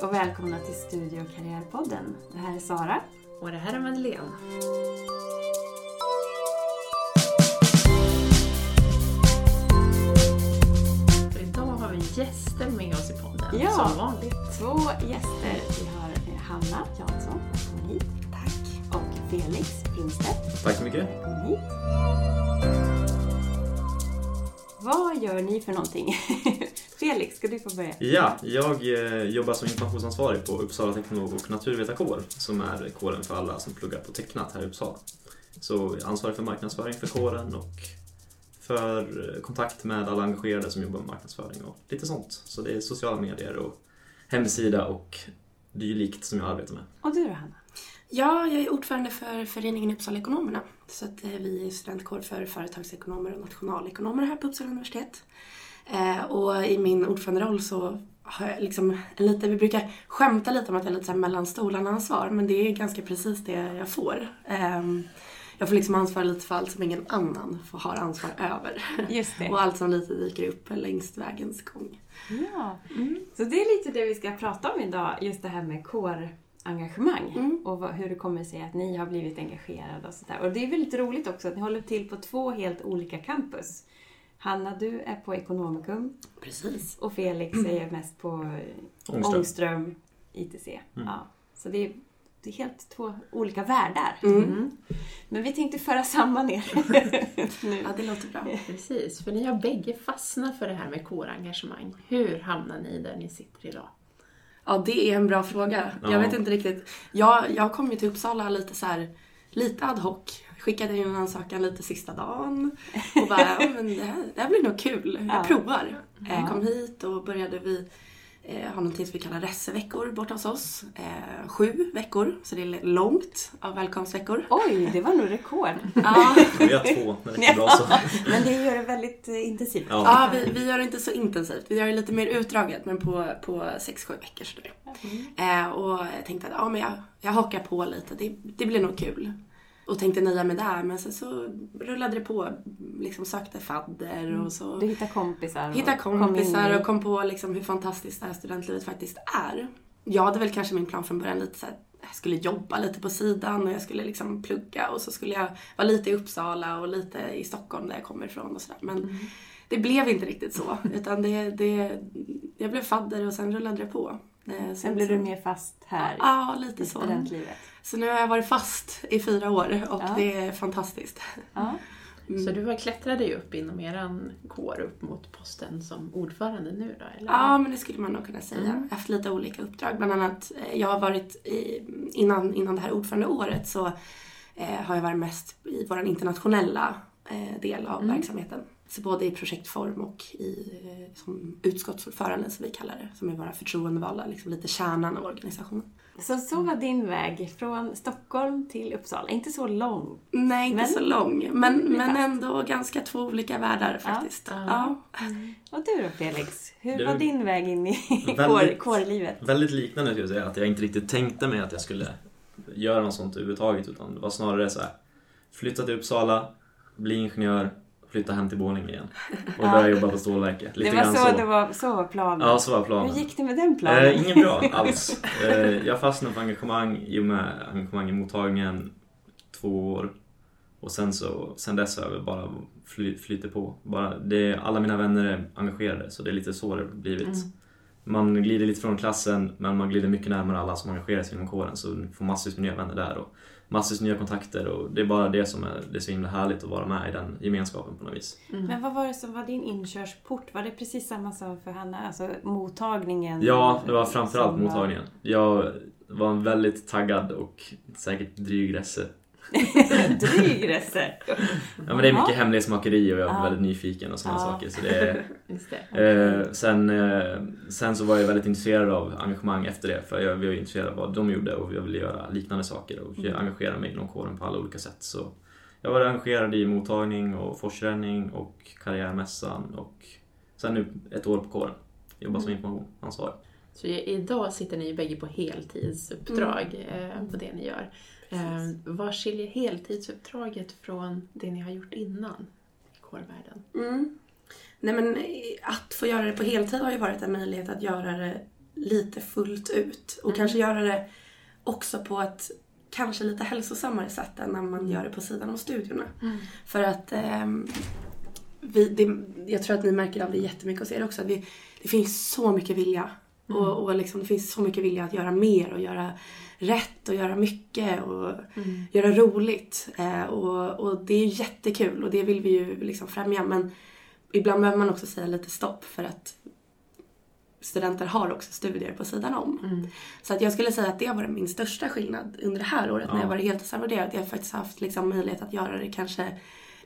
Hej och välkomna till Studio och karriärpodden. Det här är Sara. Och det här är Madeleine. För idag har vi gäster med oss i podden, Ja. som vanligt. Två gäster. Vi har eh, Hanna Jansson, välkommen hit. Tack. Och Felix Brunstedt, Tack så mycket. välkommen hit. Vad gör ni för någonting? Felix, ska du få börja? Ja, jag eh, jobbar som informationsansvarig på Uppsala teknolog och naturvetarkår som är kåren för alla som pluggar på tecknat här i Uppsala. Så ansvarig för marknadsföring för kåren och för eh, kontakt med alla engagerade som jobbar med marknadsföring och lite sånt. Så det är sociala medier och hemsida och dylikt som jag arbetar med. Och du då Hanna? Ja, jag är ordförande för föreningen Uppsala Ekonomerna. Så att eh, vi är studentkår för företagsekonomer och nationalekonomer här på Uppsala universitet. Eh, och i min ordföranderoll så har jag liksom lite, vi brukar skämta lite om att jag är lite mellan stolarna ansvar, men det är ganska precis det jag får. Ehm, jag får liksom ansvara lite för allt som ingen annan får ha ansvar över. Just det. och allt som lite dyker upp längs vägens gång. Ja, så det är lite det vi ska prata om idag, just det här med kårengagemang Mm. och hur det kommer sig att ni har blivit engagerade och sådär. Och det är väldigt roligt också att ni håller till på två helt olika campus. Hanna, du är på Ekonomikum Precis. och Felix är ju mest på Ångström. Ångström ITC. Ja, så det är, det är helt två olika världar. Mm. Men vi tänkte föra samman er nu. Ja, det låter bra. Precis, för ni har bägge fastnat för det här med kårengagemang. Hur hamnar ni där ni sitter idag? Ja, det är en bra fråga. Ja. Jag vet inte riktigt. Jag, jag kom ju till Uppsala lite så här, lite ad hoc. Skickade in en ansökan lite sista dagen. Och bara, ja, men det, här, det här blir nog kul. Jag Ja. provar. Ja. Eh, kom hit och började vi eh, ha någonting som vi kallar resseveckor borta hos oss. Eh, sju veckor, så det är långt av välkomstveckor. Oj, det var nog rekord. Ja, Vi har två, det räcker bra så. Men det gör det väldigt eh, intensivt. Ja. ja vi, vi gör det inte så intensivt. Vi gör det lite mer utdraget, men på, på sex, sju veckor. Sådär. Eh, och jag tänkte att ja, men jag, jag hakar på lite, det, det blir nog kul. Och tänkte nöja mig där, men sen så rullade det på. Liksom sökte fadder och så Du hittar kompisar. och hittade kom kompisar in i- och kom på liksom hur fantastiskt det här studentlivet faktiskt är. Jag hade väl kanske min plan från början lite så här, jag skulle jobba lite på sidan och jag skulle liksom plugga och så skulle jag vara lite i Uppsala och lite i Stockholm där jag kommer ifrån och sådär. Men det blev inte riktigt så. Utan det, det, jag blev fadder och sen rullade det på. Eh, Sen blev du mer fast här Ja, i lite så. studentlivet. Så nu har jag varit fast i fyra år och Ja. det är fantastiskt. Ja. Så du har klättrat dig upp inom eran kår upp mot posten som ordförande nu då? Eller? Ja, men det skulle man nog kunna säga. Jag har haft lite olika uppdrag. Bland annat, eh, jag har varit i, innan, innan det här ordförandeåret så eh, har jag varit mest i vår internationella eh, del av verksamheten. Så både i projektform och i, eh, som utskottsordförande som vi kallar det. Som är våra förtroendevalda, liksom lite kärnan av organisationen. Så så var din väg från Stockholm till Uppsala. Inte så lång. Nej, inte Men- så lång. Men, Mm, men ändå ganska två olika världar faktiskt. Ja. Ja. Och du då Felix? Hur Det- var din väg in i kår, Väldigt- kårlivet? Väldigt liknande skulle jag säga, att jag inte riktigt tänkte mig att jag skulle göra något sånt överhuvudtaget utan det var snarare så här. Flytta till Uppsala, bli ingenjör, flytta hem till Borlänge igen och börja jobba på stålverket. Lite Det var grann så, det var, så var planen. Ja, så var planen. Hur gick det med den planen? Eh, inget bra alls. Eh, jag fastnade för engagemang i och med engagemang i mottagningen två år. Och sen, så, sen dess har jag bara fly, flyter på. Bara, det, alla mina vänner är engagerade så det är lite så det har blivit. Man glider lite från klassen men man glider mycket närmare alla som engagerar sig inom kåren så du får massvis med nya vänner där och massvis nya kontakter och det är bara det som är, det är så himla härligt att vara med i den gemenskapen på något vis. Men vad var det som var din inkörsport? Var det precis samma som för Hanna? Alltså mottagningen? Ja, det var framförallt mottagningen. Jag var en väldigt taggad och säkert dryg resse. Dryg resse. Ja, men det är mycket hemlighetsmakeri och jag var Ja. väldigt nyfiken och sådana Ja. saker. Så det är, det. eh, sen, eh, sen så var jag väldigt intresserad av engagemang efter det för jag var ju intresserad av vad de gjorde och jag ville göra liknande saker och jag engagerade mig inom kåren på alla olika sätt. Så jag var engagerad i mottagning och forsränning och karriärmässan och sen nu ett år på kåren. Jobbar som informationsansvarig. Så idag sitter ni bägge på heltidsuppdrag eh, på det ni gör. Eh, vad skiljer heltidsuppdraget från det ni har gjort innan i kårvärlden? Mm. Nej men eh, att få göra det på heltid har ju varit en möjlighet att göra det lite fullt ut. Och kanske göra det också på ett kanske lite hälsosammare sätt än när man gör det på sidan om studiorna. För att ehm, vi, det, jag tror att ni märker av det jättemycket hos er också. Att vi, det finns så mycket vilja. Och, och liksom, det finns så mycket vilja att göra mer och göra rätt och göra mycket och göra roligt. Eh, och, och det är jättekul och det vill vi ju liksom främja. Men ibland behöver man också säga lite stopp för att studenter har också studier på sidan om. Så att jag skulle säga att det har varit min största skillnad under det här året när Ja. jag varit heltidsarvoderad. Jag har faktiskt haft liksom möjlighet att göra det kanske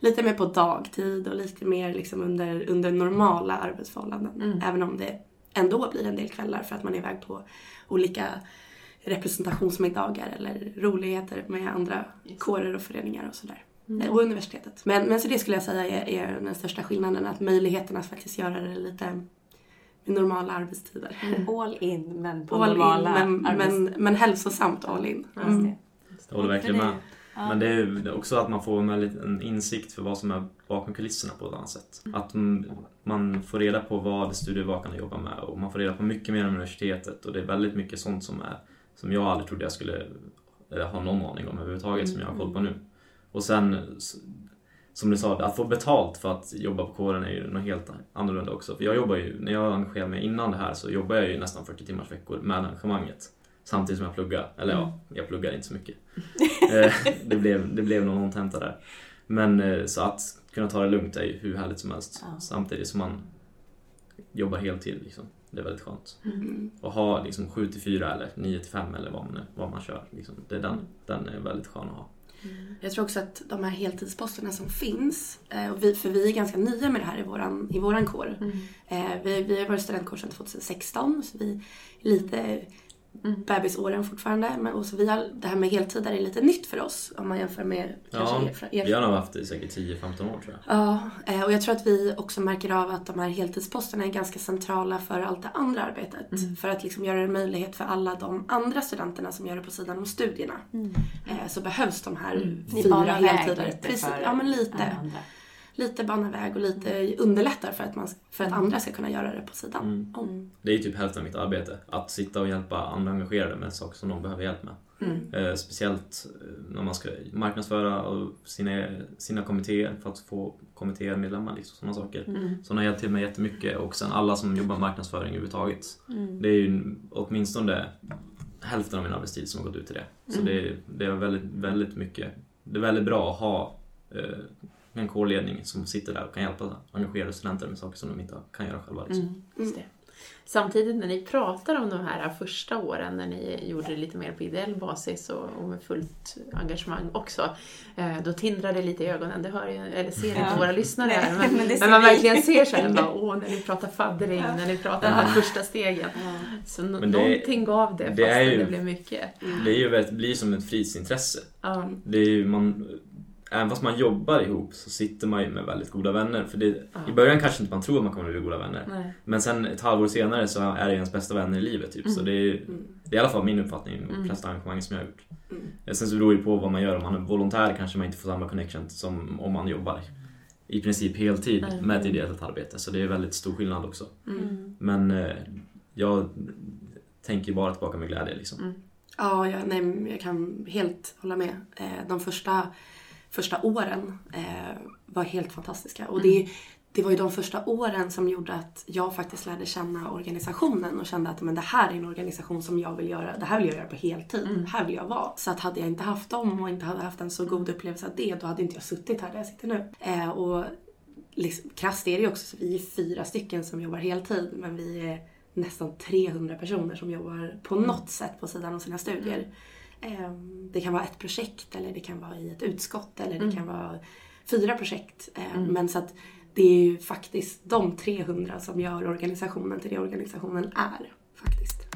lite mer på dagtid och lite mer liksom under, under normala arbetsförhållanden. Även om det ändå blir en del kvällar för att man är iväg på olika representationsmiddagar eller roligheter med andra kårer och föreningar och sådär. Eh, Och universitetet. Men, men så det skulle jag säga är, är den största skillnaden, att möjligheten att faktiskt göra det lite med normala arbetstider. All in, men på All in, normala men, arbets- men, men hälsosamt all in. Just Mm. det. Jag håller verkligen det- med. Ja. Men det är också att man får en, insikt för vad som är bakom kulisserna på ett annat sätt. Att mm, man får reda på vad studievakande jobbar med och man får reda på mycket mer om universitetet och det är väldigt mycket sånt som, är, som jag aldrig trodde jag skulle eller, ha någon aning om överhuvudtaget som jag har koll på nu. Och sen, som du sa, att få betalt för att jobba på kåren är ju något helt annorlunda också. För jag jobbar ju, när jag engagerade mig innan det här så jobbar jag ju nästan 40 timmars veckor med arrangemanget. Samtidigt som jag pluggar. Eller ja, jag pluggar inte så mycket. Eh, det, blev, det blev någon omtenta där. Men eh, så att kunna ta det lugnt är ju hur härligt som helst. Ja. Samtidigt som man jobbar heltid. Liksom. Det är väldigt skönt. Mm. Och ha liksom 7 till 4 eller 9 till 5 eller vad man, vad man kör. Liksom. Det är den, den är väldigt skön att ha. Jag tror också att de här heltidsposterna som finns, eh, och vi, för vi är ganska nya med det här i våran, i våran kår. Eh, Vi, vi har varit studentkår sedan 2016, så vi är lite bebisåren fortfarande. Men, och så vi har, det här med heltid är lite nytt för oss om man jämför med kanske Ja, er, er Vi har nog haft det i säkert 10-15 år tror jag. Ja, eh, och jag tror att vi också märker av att de här heltidsposterna är ganska centrala för allt det andra arbetet. För att liksom göra det möjlighet för alla de andra studenterna som gör det på sidan om studierna. Eh, Så behövs de här Ni fyra heltider. Precis, för ja men lite. Lite bana väg och lite underlättar för att, man, för att andra ska kunna göra det på sidan Mm. om. Det är ju typ hälften av mitt arbete. Att sitta och hjälpa andra engagerade med saker som de behöver hjälp med. Eh, speciellt eh, när man ska marknadsföra sina, sina kommittéer för att få kommittémedlemmar. Liksom, sådana saker. Så de har hjälpt till med jättemycket. Och sen alla som jobbar med marknadsföring överhuvudtaget. Det är ju åtminstone hälften av min arbetstid som har gått ut till det. Så det, är- det är väldigt, väldigt mycket. Det är väldigt bra att ha eh, en kårledning som sitter där och kan hjälpa engagerade studenter med saker som de inte kan göra själva. Liksom. Just det. Samtidigt när ni pratar om de här första åren när ni gjorde det lite mer på ideell basis och, med fullt engagemang också, eh, då tindrar det lite i ögonen. Det hör ju, eller ser inte Ja. våra lyssnare Nej, här, men, men men man vi. verkligen ser så här, bara, åh, när ni pratar faddring, när ni pratar de här första stegen. Så no- Men det- någonting gav det, det ju- det blev mycket. Det är ju blir som ett fritidsintresse. Ja. Det är ju, man, även fast man jobbar ihop så sitter man ju med väldigt goda vänner. För det, I början kanske inte man tror att man kommer att bli goda vänner. Nej. Men sen ett halvår senare så är det ens bästa vänner i livet. Typ. Så det är, det är i alla fall min uppfattning med de flesta arrangemang som jag har gjort. Eh, Sen så beror det ju på vad man gör. Om man är volontär kanske man inte får samma connection som om man jobbar i princip heltid Nej. med ett ideellt arbete. Så det är väldigt stor skillnad också. Mm. Men eh, jag tänker bara tillbaka med glädje. Liksom. Ja, jag, nej, jag kan helt hålla med. Eh, De första, första åren eh, var helt fantastiska. Och det, det var ju de första åren som gjorde att jag faktiskt lärde känna organisationen och kände att men det här är en organisation som jag vill göra. Det här vill jag göra på heltid. Här vill jag vara. Så att hade jag inte haft dem och inte hade haft en så god upplevelse av det, då hade inte jag suttit här där jag sitter nu. Eh, och liksom, krasst är det ju också, så vi är fyra stycken som jobbar heltid, men vi är nästan 300 personer som jobbar på något sätt på sidan av sina studier. Ehm, Det kan vara ett projekt eller det kan vara i ett utskott eller det kan vara fyra projekt. Ehm, Men så att det är ju faktiskt de 300 som gör organisationen till det organisationen är. Faktiskt.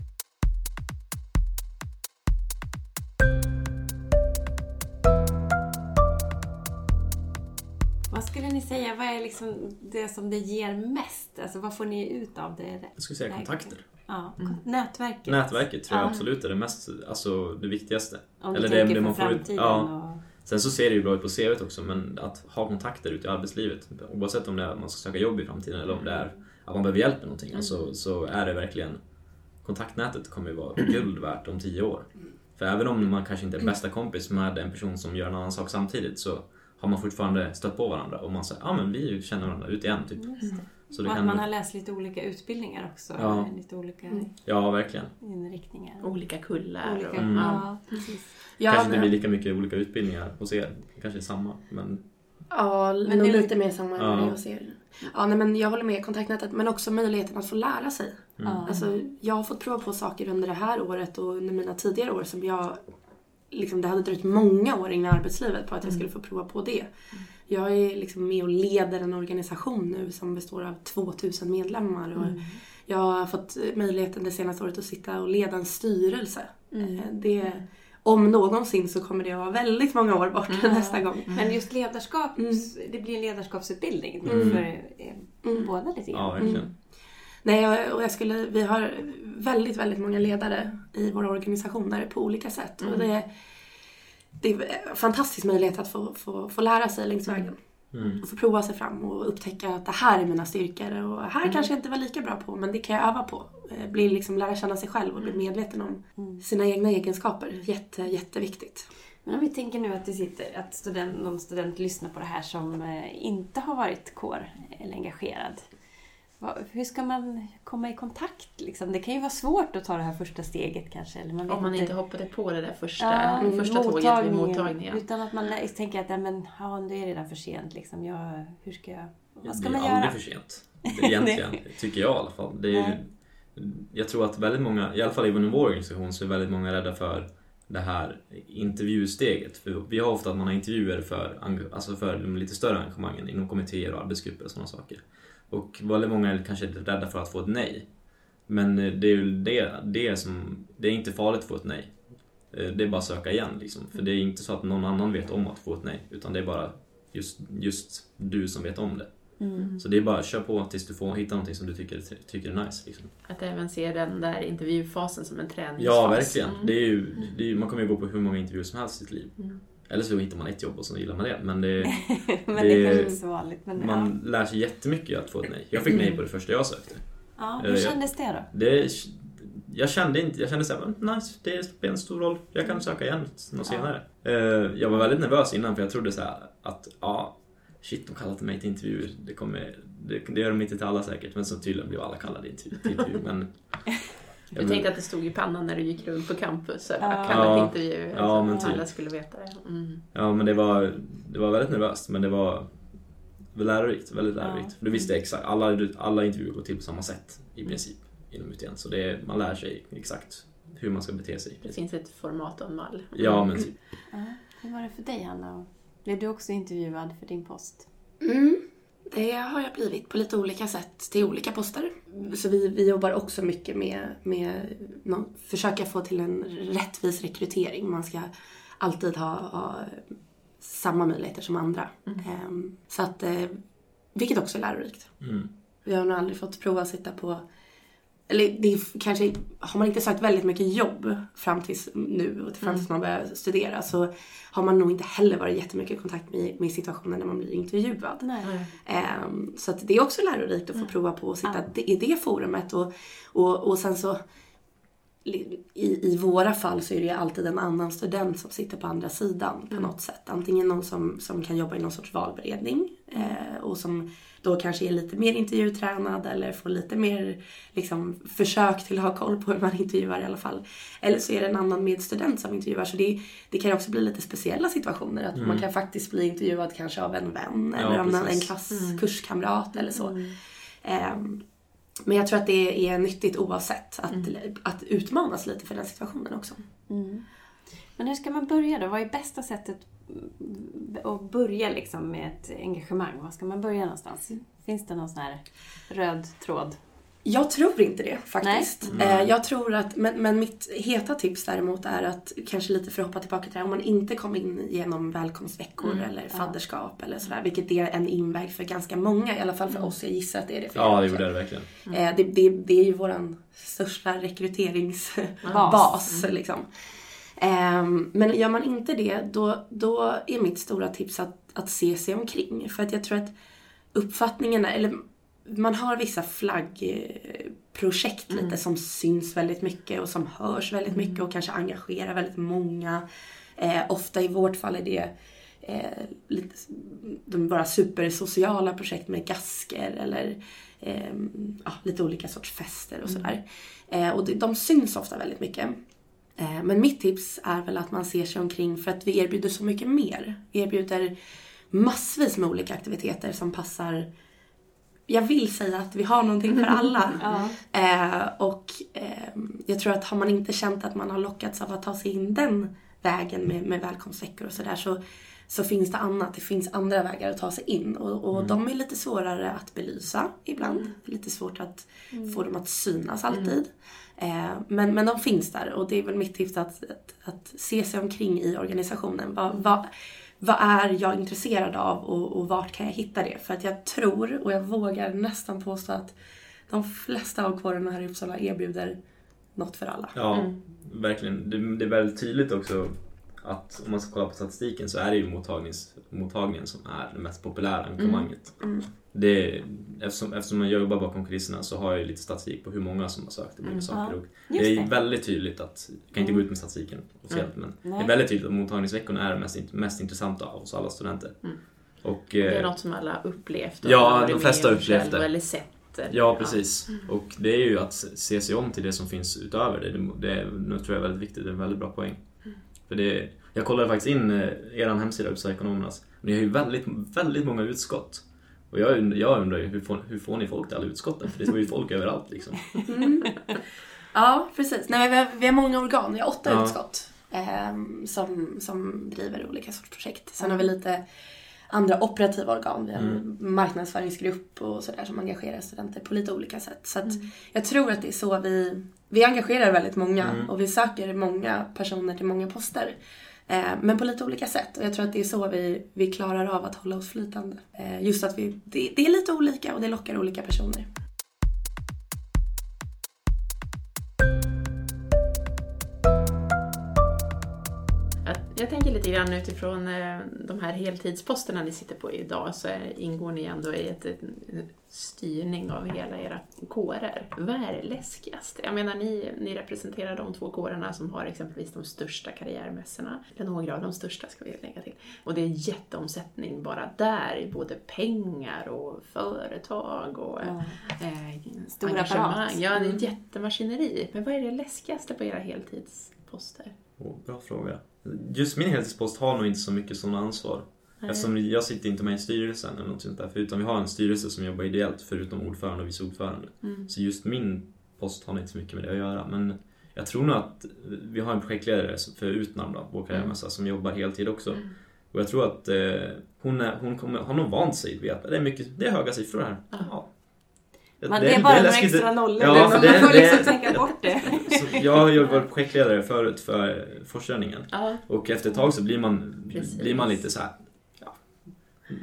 Vad skulle ni säga, vad är liksom det som det ger mest? Alltså vad får ni ut av det? Jag skulle säga kontakter. Ja, nätverket. Nätverket tror jag Ja. absolut är det mest, alltså det viktigaste. Om du Eller tänker det på man får ut- ja. Och, Sen så ser det ju bra ut på CVt också, men att ha kontakter ute i arbetslivet, oavsett om det är att man ska söka jobb i framtiden eller om det är att man behöver hjälp med någonting, alltså, så är det verkligen kontaktnätet kommer ju vara guld värt om tio år. För även om man kanske inte är bästa kompis med en person som gör en annan sak samtidigt så har man fortfarande stött på varandra och man säger ja men vi känner varandra ut igen typ. Så det Och att kan, man har läst lite olika utbildningar också. Ja. Lite olika Ja, verkligen. inriktningar. Olika kullar. Olika, och, Mm. Ja, precis. Ja, kanske inte men- blir lika mycket olika utbildningar hos er. Kanske samma, men Ja, Men nog det- lite mer samma än Ja. är hos er. Ja, nej, men jag håller med kontaktnätet, men också möjligheten att få lära sig. Ja. Alltså, jag har fått prova på saker under det här året och under mina tidigare år som jag... Liksom, det hade dröjt många år in i arbetslivet på att jag skulle få prova på det. Jag är liksom med och leder en organisation nu som består av 2000 medlemmar. Och Jag har fått möjligheten det senaste året att sitta och leda en styrelse. Eh, Det, om någonsin så kommer det att vara väldigt många år bort nästa gång. Men just ledarskap, Mm. det blir en ledarskapsutbildning Mm. för eh, båda lite ja, grann. verkligen. Nej, och- och jag skulle, vi har väldigt, väldigt många ledare i våra organisationer på olika sätt. Och det, det är en fantastisk möjlighet att få, få, få lära sig längs vägen. Mm. Och få prova sig fram och upptäcka att det här är mina styrkor och här kanske jag inte var lika bra på men det kan jag öva på. Eh, Bli liksom, lära känna sig själv och bli medveten om sina egna egenskaper. Jätte, jätteviktigt. Men om vi tänker nu att det sitter att student, någon student lyssnar på det här som eh, inte har varit kår eller engagerad. Hur ska man komma i kontakt? Liksom? Det kan ju vara svårt att ta det här första steget kanske. Eller man Om man inte hoppade på det där första, Ja, första tåget vid mottagningen. Utan att man tänker att ja, men, ja, det är redan för sent. Liksom. Jag, hur ska jag, vad ska det är man aldrig göra? för sent. Egentligen, tycker jag i alla fall. Det är, jag tror att väldigt många, i alla fall inom vår organisation, så är väldigt många rädda för det här intervjusteget. För vi har ofta att man har intervjuer för, alltså för de lite större engagemangen inom kommittéer och arbetsgrupper och sådana saker. Och väldigt många är kanske rädda för att få ett nej. Men eh, det är ju det, det som, det är inte farligt att få ett nej. Eh, Det är bara att söka igen liksom. För det är inte så att någon annan vet om att få ett nej. Utan det är bara just, just du som vet om det. Mm. Så det är bara att köra på tills du får hitta någonting som du tycker, tycker är nice. Liksom. Att även se den där intervjufasen som en träningsfas. Ja, verkligen. Mm. Det är ju, det är man kommer ju gå på hur många intervjuer som helst i sitt liv. Mm. Eller så hittar man ett jobb och så gillar man det. Men det, men det, det- är kanske inte så vanligt. Men, man lär sig jättemycket att få ett nej. Jag fick nej på det första jag sökte. ja. Ja, eh, hur jag- kändes det då? Det, jag kände inte, jag kände såhär, nice, det spelar en stor roll. Jag kan söka igen något senare. Eh, Jag var väldigt nervös innan för jag trodde så här att, ja, shit, de kallade mig till intervju. Det, kommer, det, det gör de inte till alla säkert. Men så tydligen blev alla kallade till till intervju. Men, Du tänkte att det stod i pannan när du gick runt på campus. Så Ja. Kallade Ja. intervju. Ja, men typ. alla skulle veta det. Mm. Ja, men det var, det var väldigt nervöst, men det var lärorikt. Väldigt Ja. lärorikt. För du visste exakt, alla, alla intervjuer går till på samma sätt i princip inom UTN. Så det man lär sig exakt hur man ska bete sig. Det finns ett format och en mall. Ja, men typ. Ja. Hur var det för dig, Hanna? Blev du också intervjuad för din post? Mm, det har jag blivit på lite olika sätt till olika poster. Så vi, vi jobbar också mycket med, med nå- försöka få till en rättvis rekrytering. Man ska alltid ha, ha samma möjligheter som andra. Ehm, så att, eh, vilket också är lärorikt. Mm. Vi har nog aldrig fått prova att sitta på eller det är kanske, har man inte sökt väldigt mycket jobb fram tills nu och fram tills man börjar studera så har man nog inte heller varit jättemycket i kontakt med, med situationen när man blir intervjuad. Nej. Ehm, så att det är också lärorikt att få prova på att sitta i det forumet och, och, och sen så i, i våra fall så är det ju alltid en annan student som sitter på andra sidan på något sätt. Antingen någon som, som kan jobba i någon sorts valberedning eh, och som då kanske är lite mer intervjutränad eller får lite mer liksom, försök till att ha koll på hur man intervjuar i alla fall. Eller så är det en annan medstudent som intervjuar. Så det, det kan ju också bli lite speciella situationer. Att man kan faktiskt bli intervjuad kanske av en vän Ja, eller av en, klass, kurskamrat eller så. Ehm, men jag tror att det är nyttigt oavsett att, att utmanas lite för den situationen också. Mm. Men hur ska man börja då? Vad är bästa sättet mm, att börja liksom med ett engagemang? Var ska man börja någonstans? Finns det någon sån här röd tråd? Jag tror inte det faktiskt. Nej. Eh, Jag tror att, men, men mitt heta tips däremot är att kanske lite för att hoppa tillbaka till det här, om man inte kom in genom välkomstveckor eller fadderskap eller sådär, vilket är en inväg för ganska många, i alla fall för oss. Jag gissar att det är det för Ja, det gjorde det verkligen. Eh, Det, det, det är ju våran största rekryteringsbas. Bas. Liksom. Ehm, Men gör man inte det, då, då är mitt stora tips att, att se sig omkring. För att jag tror att uppfattningen är, eller man har vissa projekt lite som syns väldigt mycket och som hörs väldigt mycket och kanske engagerar väldigt många. Eh, ofta i vårt fall är det eh, lite, de bara supersociala projekt med gasker eller eh, ja, lite olika sorts fester och sådär. Eh, och de, de syns ofta väldigt mycket. Eh, men mitt tips är väl att man ser sig omkring för att vi erbjuder så mycket mer. Vi erbjuder massvis med olika aktiviteter som passar jag vill säga att vi har någonting för alla. Ja. Eh, och eh, jag tror att har man inte känt att man har lockats av att ta sig in den vägen med, med välkomstveckor och sådär så, så finns det annat. Det finns andra vägar att ta sig in och, och de är lite svårare att belysa ibland. Det är lite svårt att få dem att synas alltid. Eh, men, men de finns där och det är väl mitt tips att, att, att se sig omkring i organisationen. Vad, vad, vad är jag intresserad av och, och vart kan jag hitta det? För att jag tror, och jag vågar nästan påstå att de flesta av kårerna här i Uppsala erbjuder något för alla. Ja, verkligen. Det, det är väldigt tydligt också att om man ska kolla på statistiken så är det ju mottagnings, mottagningen som är det mest populära engagemanget. Det, eftersom, eftersom man jobbar bakom kulisserna så har jag lite statistik på hur många som har sökt olika saker. Ja, Och det är det. väldigt tydligt att, jag kan inte gå ut med statistiken officiellt, men det Nej. är väldigt tydligt att mottagningsveckorna är det mest, mest intressanta av oss alla studenter. Och, Det är eh, något som alla upplevt. och Ja, de flesta upplevt det. Eller sett det. Ja, precis. Och det är ju att se sig om till det som finns utöver det. Det, det nu tror jag är väldigt viktigt, det är en väldigt bra poäng. För det, jag kollade faktiskt in eh, er hemsida, Uppsala Ekonomernas. Ni har ju väldigt, väldigt många utskott. Och jag, und- jag undrar ju, hur får, hur får ni folk till alla utskotten? För det står ju folk överallt liksom. Ja, precis. Nej, vi, har, vi har många organ. Vi har åtta Ja. utskott ehm, som, som driver olika sorts projekt. Sen har vi lite andra operativa organ. Vi har en marknadsföringsgrupp och sådär som engagerar studenter på lite olika sätt. Så att jag tror att det är så vi, vi engagerar väldigt många och vi söker många personer till många poster. Eh, men på lite olika sätt. Och jag tror att det är så vi, vi klarar av att hålla oss flytande. Eh, just att vi, det, det är lite olika och det lockar olika personer. Jag, tänker lite grann utifrån eh, de här heltidsposterna ni sitter på idag så ingår ni ändå i ett, en styrning av hela era kårer. Vad är det läskigaste? Jag menar, ni, ni representerar de två kårerna som har exempelvis de största karriärmässorna. Eller några av de största ska vi lägga till. Och det är jätteomsättning bara där i både pengar och företag och Ja. eh, Stor engagemang. apparat. Ja, det är Mm. ett jättemaskineri. Men vad är det läskigaste på era heltidsposter? Åh, bra fråga. Just min heltidspost har nog inte så mycket sådana ansvar. Eftersom jag sitter inte med i styrelsen eller något sånt där. Utan vi har en styrelse som jobbar ideellt förutom ordförande och vice ordförande. Så just min post har nog inte så mycket med det att göra. Men jag tror nog att vi har en projektledare för Utnamn, då, vår karriärmässa, som jobbar heltid också. Och jag tror att eh, hon, är, hon kommer, har nog vant sig vid att det är, mycket, det är höga siffror här. Ja. Man, det, är bara några läskigt. extra nollor. Ja, man det- får det- liksom tänka bort det. Så jag har ju varit projektledare förut för Forsränningen. Ja, Och efter ett tag så blir man, Precis. blir man lite så här. Ja,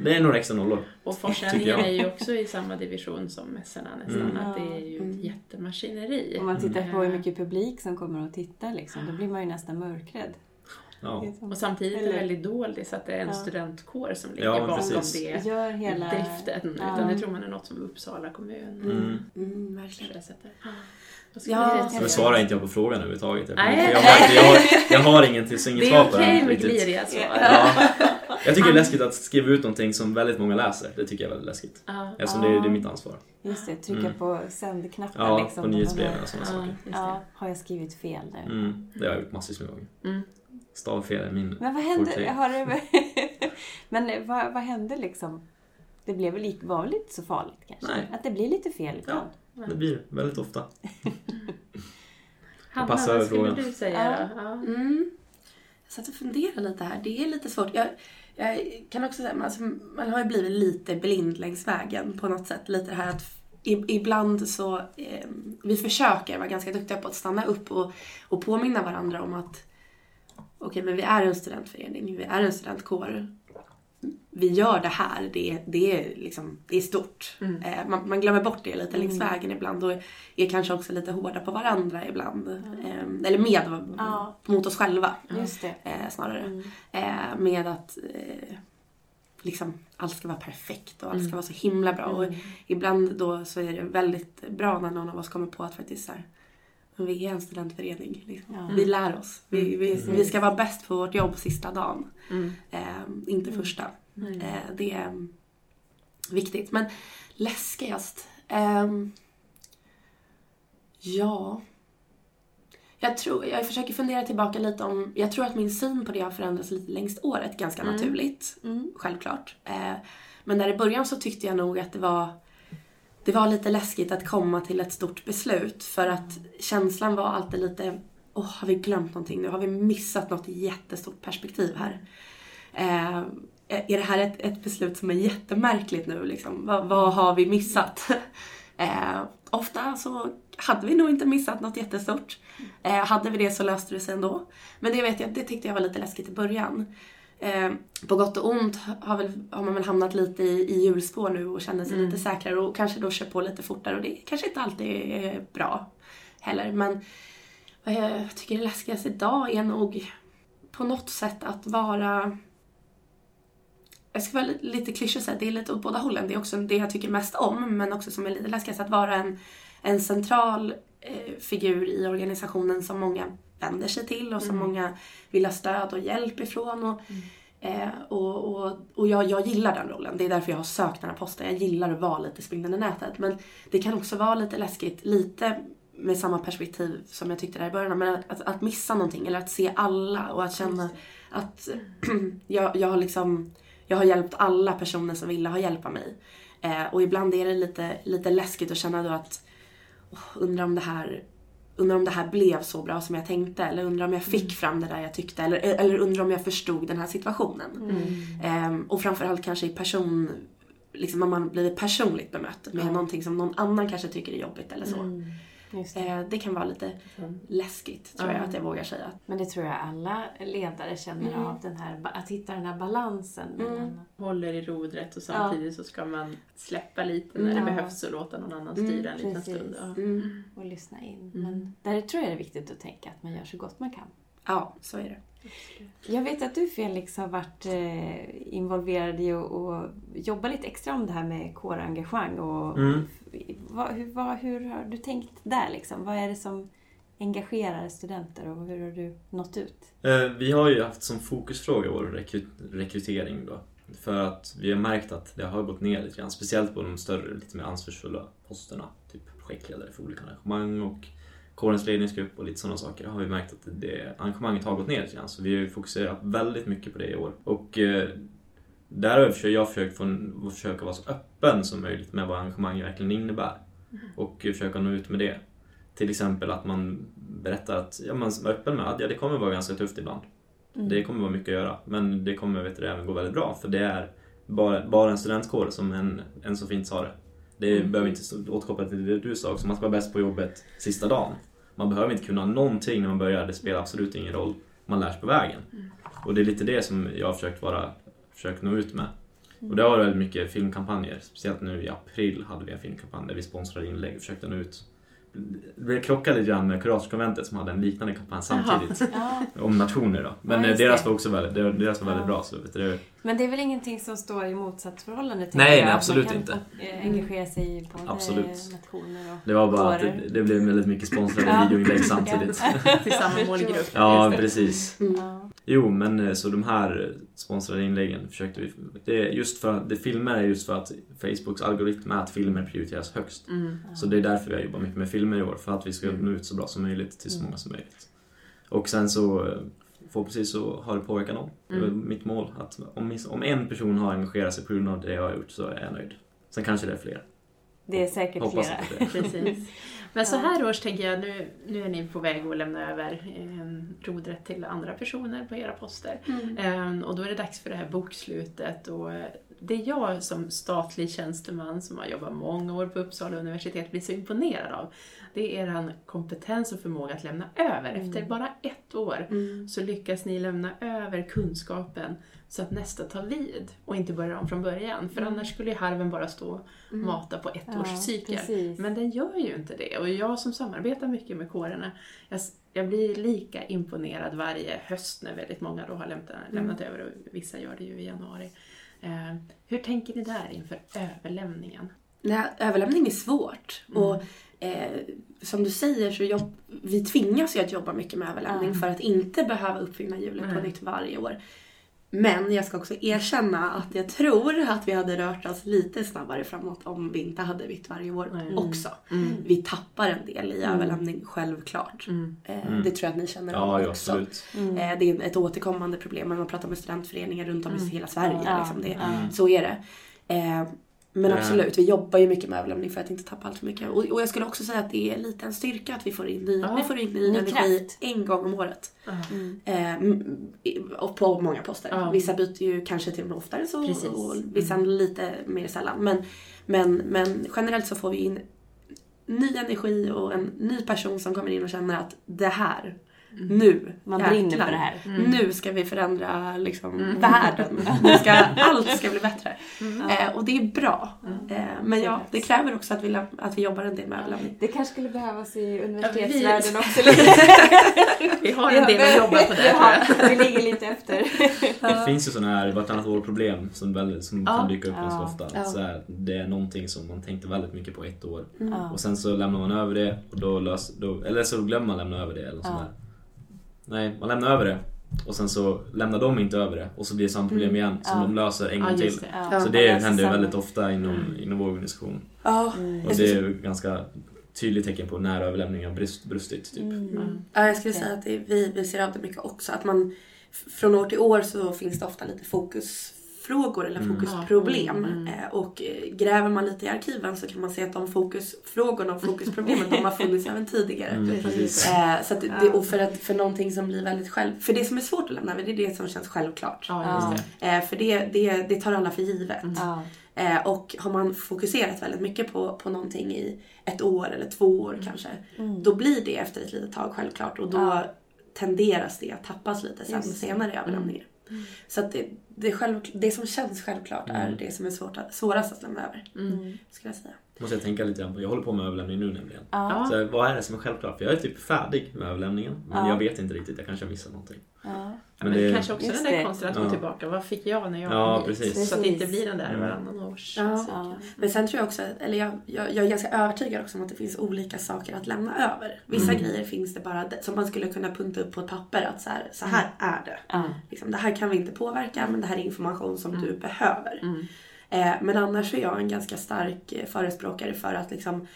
det är några extra nollor. och Forsränningen är ju också i samma division som mässorna nästan. Mm. Att det är ju Mm. ett jättemaskineri. Om man tittar på hur Eh, mycket publik som kommer och tittar liksom, då blir man ju nästan mörkrädd. Ja. Och samtidigt är det Eller- väldigt doldis att det är en Ja. studentkår som ligger Ja, bakom precis. det Gör hela... driften. Ja. Utan det tror man är något som Uppsala kommun Mm. Mm, verkligen. sjösätter. Vad skulle Ja. Så svarar inte jag på frågan överhuvudtaget. Jag, Nej. jag, har, jag, har, jag har så inget Det svar är på det okej här med gliriga svar. Ja. Jag tycker det är läskigt att skriva ut någonting som väldigt många läser. Det tycker jag är väldigt läskigt. Ja. Eftersom det, är- det är mitt ansvar. Just det, trycka Mm. på sändknappen Ja, liksom. på nyhetsbreven har- och sådana Ja, saker. Ja, har jag skrivit fel nu? Mm, det har jag gjort massvis med gånger. Mm. Stavfel är min Men vad hände? Har det... Men vad, vad hände liksom? Det blev väl var väl inte så farligt kanske? Nej. Att det blir lite fel ibland? Det blir det väldigt ofta. Hanna, vad skulle frågan. du säga? Ja. Mm. Jag satt och funderade lite här. Det är lite svårt. Jag, jag kan också säga, alltså, man har ju blivit lite blind längs vägen på något sätt. Lite det här att ibland så, eh, vi försöker vara ganska duktiga på att stanna upp och, och påminna varandra om att okej, men vi är en studentförening, vi är en studentkår. Vi gör det här, det, det, är, liksom, det är stort. Eh, man, man glömmer bort det lite längs vägen ibland och är kanske också lite hårda på varandra ibland. Eh, eller med, Ja. mot oss själva eh, snarare. Mm. Eh, med att eh, liksom, allt ska vara perfekt och allt ska vara så himla bra. Och ibland då så är det väldigt bra när någon av oss kommer på att faktiskt så här, men vi är en studentförening. Liksom. Ja. Vi lär oss. Vi, vi, Precis. vi ska vara bäst på vårt jobb sista dagen. Mm. Eh, inte första. Eh, det är mm, viktigt. Men läskigast? Ehm, ja... Jag, tror, jag försöker fundera tillbaka lite om... Jag tror att min syn på det har förändrats lite längst året, ganska naturligt. Självklart. Eh, men där i början så tyckte jag nog att det var... Det var lite läskigt att komma till ett stort beslut för att känslan var alltid lite... Åh, har vi glömt någonting nu? Har vi missat något jättestort perspektiv här? Eh, är det här ett, ett beslut som är jättemärkligt nu? Liksom? Vad, vad har vi missat? eh, ofta så hade vi nog inte missat något jättestort. Eh, hade vi det så löste det sig ändå. Men det vet jag, det tyckte jag var lite läskigt i början. Eh, på gott och ont har, väl, har man väl hamnat lite i, i hjulspår nu och känner sig lite säkrare och kanske då kör på lite fortare och det kanske inte alltid är bra heller. Men vad jag tycker är läskigast idag är nog på något sätt att vara jag ska vara li- lite klyschig och säga det är lite åt båda hållen. Det är också det jag tycker mest om, men också som är lite läskigast. Att vara en, en central eh, figur i organisationen som många vänder sig till och som många vill ha stöd och hjälp ifrån. Och, eh, och, och, och jag, jag gillar den rollen. Det är därför jag har sökt den här posten. Jag gillar att vara lite spindeln i nätet. Men det kan också vara lite läskigt, lite med samma perspektiv som jag tyckte där i början. Men att, att, att missa någonting eller att se alla och att känna att jag, jag har liksom jag har hjälpt alla personer som ville ha hjälp av mig. Eh, och ibland är det lite, lite läskigt att känna då att oh, undrar om det här Undrar om det här blev så bra som jag tänkte eller undrar om jag fick fram det där jag tyckte eller, eller undrar om jag förstod den här situationen. Ehm, och framförallt kanske i person, liksom om man blivit personligt bemött med någonting som någon annan kanske tycker är jobbigt eller så. Just det. Eh, det kan vara lite läskigt tror jag att jag vågar säga. Men det tror jag alla ledare känner av, den här, att hitta den här balansen. mellan- Håller i rodret och samtidigt så ska man släppa lite när det Ja. behövs och låta någon annan styra en liten precis. stund. Ja. Mm. Och lyssna in. Men där tror jag det är viktigt att tänka att man gör så gott man kan. Ja, så är det. Jag vet att du Felix har varit eh, involverad i att jobba lite extra om det här med kårengagemang. Och, Mm. vad, hur, vad, hur har du tänkt där liksom? Vad är det som engagerar studenter och hur har du nått ut? Eh, Vi har ju haft som fokusfråga vår rekry- rekrytering då. För att vi har märkt att det har gått ner lite grann. Speciellt på de större, lite mer ansvarsfulla posterna. Typ projektledare för olika arrangemang och kårens ledningsgrupp och lite sådana saker. Har vi märkt att det engagemanget har gått ner lite grann. Så vi har ju fokuserat väldigt mycket på det i år. Och eh, där har jag försökt, jag försökt få, försöka vara så öppen som möjligt med vad engagemang verkligen innebär. Och försöka nå ut med det. Till exempel att man berättar att, ja, man är öppen med att ja, det kommer vara ganska tufft ibland. Det kommer vara mycket att göra, men det kommer vet du, även gå väldigt bra för det är bara, bara en studentkår som en, en så fint sa det. Det behöver inte återkoppla till det du sa också, man ska vara bäst på jobbet sista dagen. Man behöver inte kunna någonting när man börjar, det spelar absolut ingen roll. Man lär sig på vägen. Och det är lite det som jag har försökt, vara, försökt nå ut med. Och det har varit väldigt mycket filmkampanjer, speciellt nu i april hade vi en filmkampanj där vi sponsrade inlägg och försökte nå ut. Det krockade lite grann med Kuratorkonventet som hade en liknande kampanj samtidigt. Ja, Om nationer då. Men Ja, eh, deras var också väldigt, deras var väldigt Ja. bra. Så vet du, men det är väl ingenting som står i motsatsförhållande? tänker Nej, nej, att absolut man kan inte. eh, engagera sig i både Absolut. nationer och det var bara att det, det blev väldigt mycket sponsrade Ja. videoinlägg samtidigt. Till samma målgrupp. Ja, precis. Ja. Jo, men eh, så de här sponsrade inläggen försökte vi... Det är just för att, det filmer är just för att Facebooks algoritm är att filmer prioriteras högst. Mm. Så det är därför vi har jobbat mycket med filmer i år, för att vi ska nå ut så bra som möjligt till så många som möjligt. Och sen så, eh, förhoppningsvis så har det påverkat någon. Det är mitt mål. Att om, om en person har engagerat sig på grund av det jag har gjort så är jag nöjd. Sen kanske det är fler. Det är säkert Hoppas flera. Precis. Men så här års tänker jag, nu, nu är ni på väg att lämna över eh, rodret till andra personer på era poster. Eh, och då är det dags för det här bokslutet. Och eh, det jag som statlig tjänsteman som har jobbat många år på Uppsala universitet blir så imponerad av, det är er kompetens och förmåga att lämna över. Efter bara ett år så lyckas ni lämna över kunskapen så att nästa tar vid och inte börjar om från början. För annars skulle ju harven bara stå och mata på ett års cykel. precis. Men den gör ju inte det. Och jag som samarbetar mycket med kårerna, jag, jag blir lika imponerad varje höst när väldigt många då har lämnat, lämnat över och vissa gör det ju i januari. Eh, hur tänker ni där inför överlämningen? Nej, överlämning är svårt. Mm. Och eh, som du säger så jobb, vi tvingas ju att jobba mycket med överlämning Mm. för att inte behöva uppfinna hjulet på Nej. nytt varje år. Men jag ska också erkänna att jag tror att vi hade rört oss lite snabbare framåt om vi inte hade vitt varje år Nej. också. Mm. Vi tappar en del i Mm. överlämning, självklart. Mm. Eh, Mm. Det tror jag att ni känner Ja, ja också. absolut. Mm. Eh, Det är ett återkommande problem när man pratar med studentföreningar runt om Mm. i hela Sverige. Ja, Liksom det, ja. Så är det. Eh, Men Nej. absolut, vi jobbar ju mycket med överlämning för att inte tappa allt för mycket. Och, och jag skulle också säga att det är lite en styrka att vi får in ny, Ja. vi får in ny Ny energi en gång om året. Mm. Eh, m- i- och på många poster. Ja. Vissa byter ju kanske till och med oftare så, Precis. och vissa lite mer sällan. Men, men, men generellt så får vi in ny energi och en ny person som kommer in och känner att det här, nu, Man jäklar, brinner för det här. Mm. Nu ska vi förändra liksom, Mm. världen. Ska, allt ska bli bättre. Mm. Eh, och det är bra. Mm. Eh, men ja, det kräver också att vi, att vi jobbar en del med överlämning. Det kanske skulle behövas i Ja, universitetsvärlden vi- också. Lite. Vi har en del att jobba på där tror jag. Ja, vi ligger lite efter. Det finns ju sådana här vartannat år problem som, väldigt, som Ja. kan dyka upp Ja. ganska ofta. Ja. Så här, det är någonting som man tänkte väldigt mycket på ett år. Mm. Ja. Och sen så lämnar man över det och då lös, då, eller så glömmer man lämna över det eller något Ja. sånt där. Nej, man lämnar över det och sen så lämnar de inte över det och så blir det samma problem Mm. igen som Ja. de löser en Ja, gång till. just det. Ja. Ja. Så det händer väldigt ofta inom, Mm. inom vår organisation. Ja, Mm. Och det är ju ganska tydligt tecken på när överlämningen har brust, brustit. Typ. Mm. Ja, jag skulle säga att det, vi, vi ser av det mycket också. Att man, från år till år så finns det ofta lite fokusfrågor eller Mm. fokusproblem. Mm. Eh, och eh, gräver man lite i arkiven så kan man se att de fokusfrågorna och fokusproblemen de har funnits även tidigare. Mm. Eh, så att det, och för, att, för någonting som blir väldigt själv... För det som är svårt att lämna det är det som känns självklart. Ja, det. För det, det, det tar alla för givet. Mm. Eh, och har man fokuserat väldigt mycket på, på någonting i ett år eller två år kanske. Mm. Då blir det efter ett litet tag självklart och då Ja. tenderas det att tappas lite sen senare i överlämningen. Så att det, det, själv, det som känns självklart är Mm. det som är svårt att, svårast att lämna över. Mm. Skulle jag säga. Måste jag tänka lite grann på. Jag håller på med överlämning nu nämligen. Ja. Så vad är det som är självklart? För jag är typ färdig med överlämningen. Men Ja. jag vet inte riktigt. Jag kanske har missat någonting. Ja. Men, Men det- kanske också Just den där konsten att gå Ja. tillbaka. Vad fick jag när jag Ja, kom hit? precis. Så att det inte blir den där Mm. varannan års Ja. Men sen tror jag också, eller jag, jag, jag är ganska övertygad också om att det finns olika saker att lämna över. Vissa Mm. grejer finns det bara som man skulle kunna punta upp på ett papper att så här, så här är det. Ja. Liksom, det här kan vi inte påverka men det här är information som du behöver. Mm. Eh, men annars är jag en ganska stark eh, förespråkare för att liksom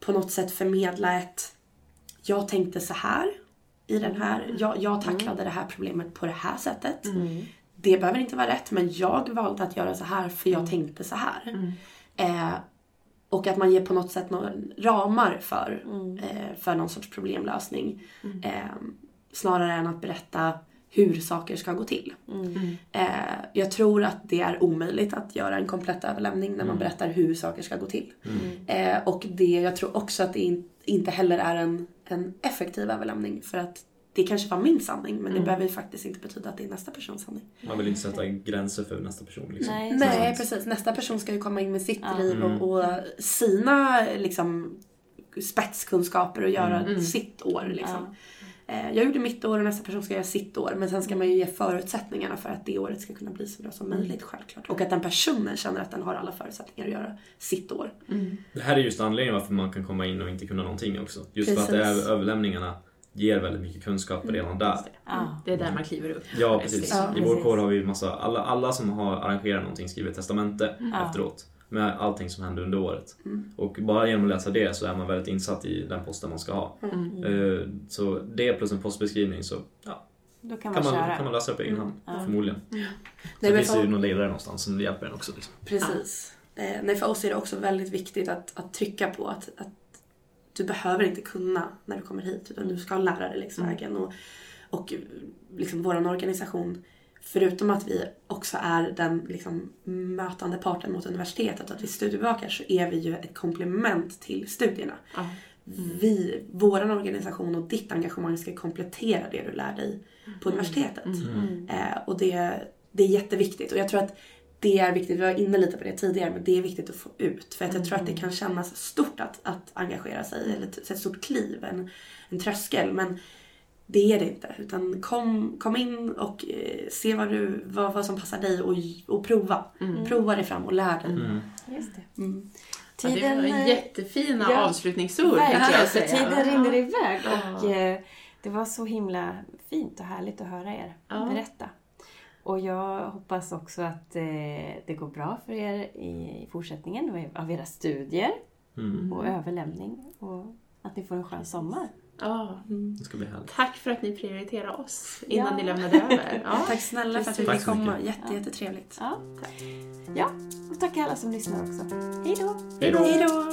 på något sätt förmedla ett jag tänkte så här i den här, jag, jag tacklade det här problemet på det här sättet. Mm. Det behöver inte vara rätt men jag valde att göra så här för jag tänkte så här. Mm. Eh, och att man ger på något sätt några ramar för, Mm. eh, för någon sorts problemlösning. Mm. Eh, snarare än att berätta hur saker ska gå till. Mm. Eh, jag tror att det är omöjligt att göra en komplett överlämning när man Mm. berättar hur saker ska gå till. Mm. Eh, och det, jag tror också att det in, inte heller är en, en effektiv överlämning för att det kanske var min sanning men det Mm. behöver ju faktiskt inte betyda att det är nästa persons sanning. Man vill inte sätta gränser för nästa person. Liksom. Nej, Nej precis, nästa person ska ju komma in med sitt Ja. liv Mm. och, och sina liksom, spetskunskaper och göra Mm. sitt år. Liksom. Ja. Eh, Jag gjorde mitt år och nästa person ska göra sitt år. Men sen ska man ju ge förutsättningarna för att det året ska kunna bli så bra som möjligt självklart. Och att den personen känner att den har alla förutsättningar att göra sitt år. Mm. Det här är just anledningen varför man kan komma in och inte kunna någonting också. Just för att det Precis. är överlämningarna ger väldigt mycket kunskap redan där. Det. Ja. Det är där man kliver upp. Ja, precis. Ja, I vår precis. kår har vi massa, alla, alla som har arrangerat någonting skriver ett testamente Ja. efteråt. Med allting som hände under året. Mm. Och bara genom att läsa det så är man väldigt insatt i den posten man ska ha. Mm. Eh, Så det plus en postbeskrivning så ja, Då kan man, kan, man, köra. kan man läsa upp på egen hand. Ja. Förmodligen. Nej, Sen finns det ju någon ledare någonstans som hjälper en också. Liksom. precis. Eh, nej, för oss är det också väldigt viktigt att, att trycka på att, att du behöver inte kunna när du kommer hit utan du ska lära dig längs Mm. vägen. Och, och liksom vår organisation, förutom att vi också är den liksom, mötande parten mot universitetet, att vi studiebevakar, så är vi ju ett komplement till studierna. Ja. Vi, vår organisation och ditt engagemang ska komplettera det du lär dig på universitetet. Mm. Eh, och det, det är jätteviktigt. Och jag tror att det är viktigt, vi var inne lite på det tidigare, men det är viktigt att få ut. För att jag tror att det kan kännas stort att, att engagera sig, eller ett ett stort kliv, en, en tröskel. Men det är det inte. Utan kom, kom in och eh, se vad, du, vad, vad som passar dig och, och prova. Mm. Prova dig fram och lär dig. Mm. Just det. Mm. Ja, det var eh, jättefina ja, avslutningsord Verkligen, tiden rinner iväg och eh, det var så himla fint och härligt att höra er Ja. berätta. Och jag hoppas också att eh, det går bra för er i, i fortsättningen av- av era studier Mm. och överlämning och att ni får en skön sommar. Ja. Det ska bli härligt. Tack för att ni prioriterar oss innan Ja. ni lämnade över. Ja. Tack snälla för att vi Tack fick komma. Jätte, jättetrevligt. Ja, ja och tack alla som lyssnar också. Hej då! Hej då!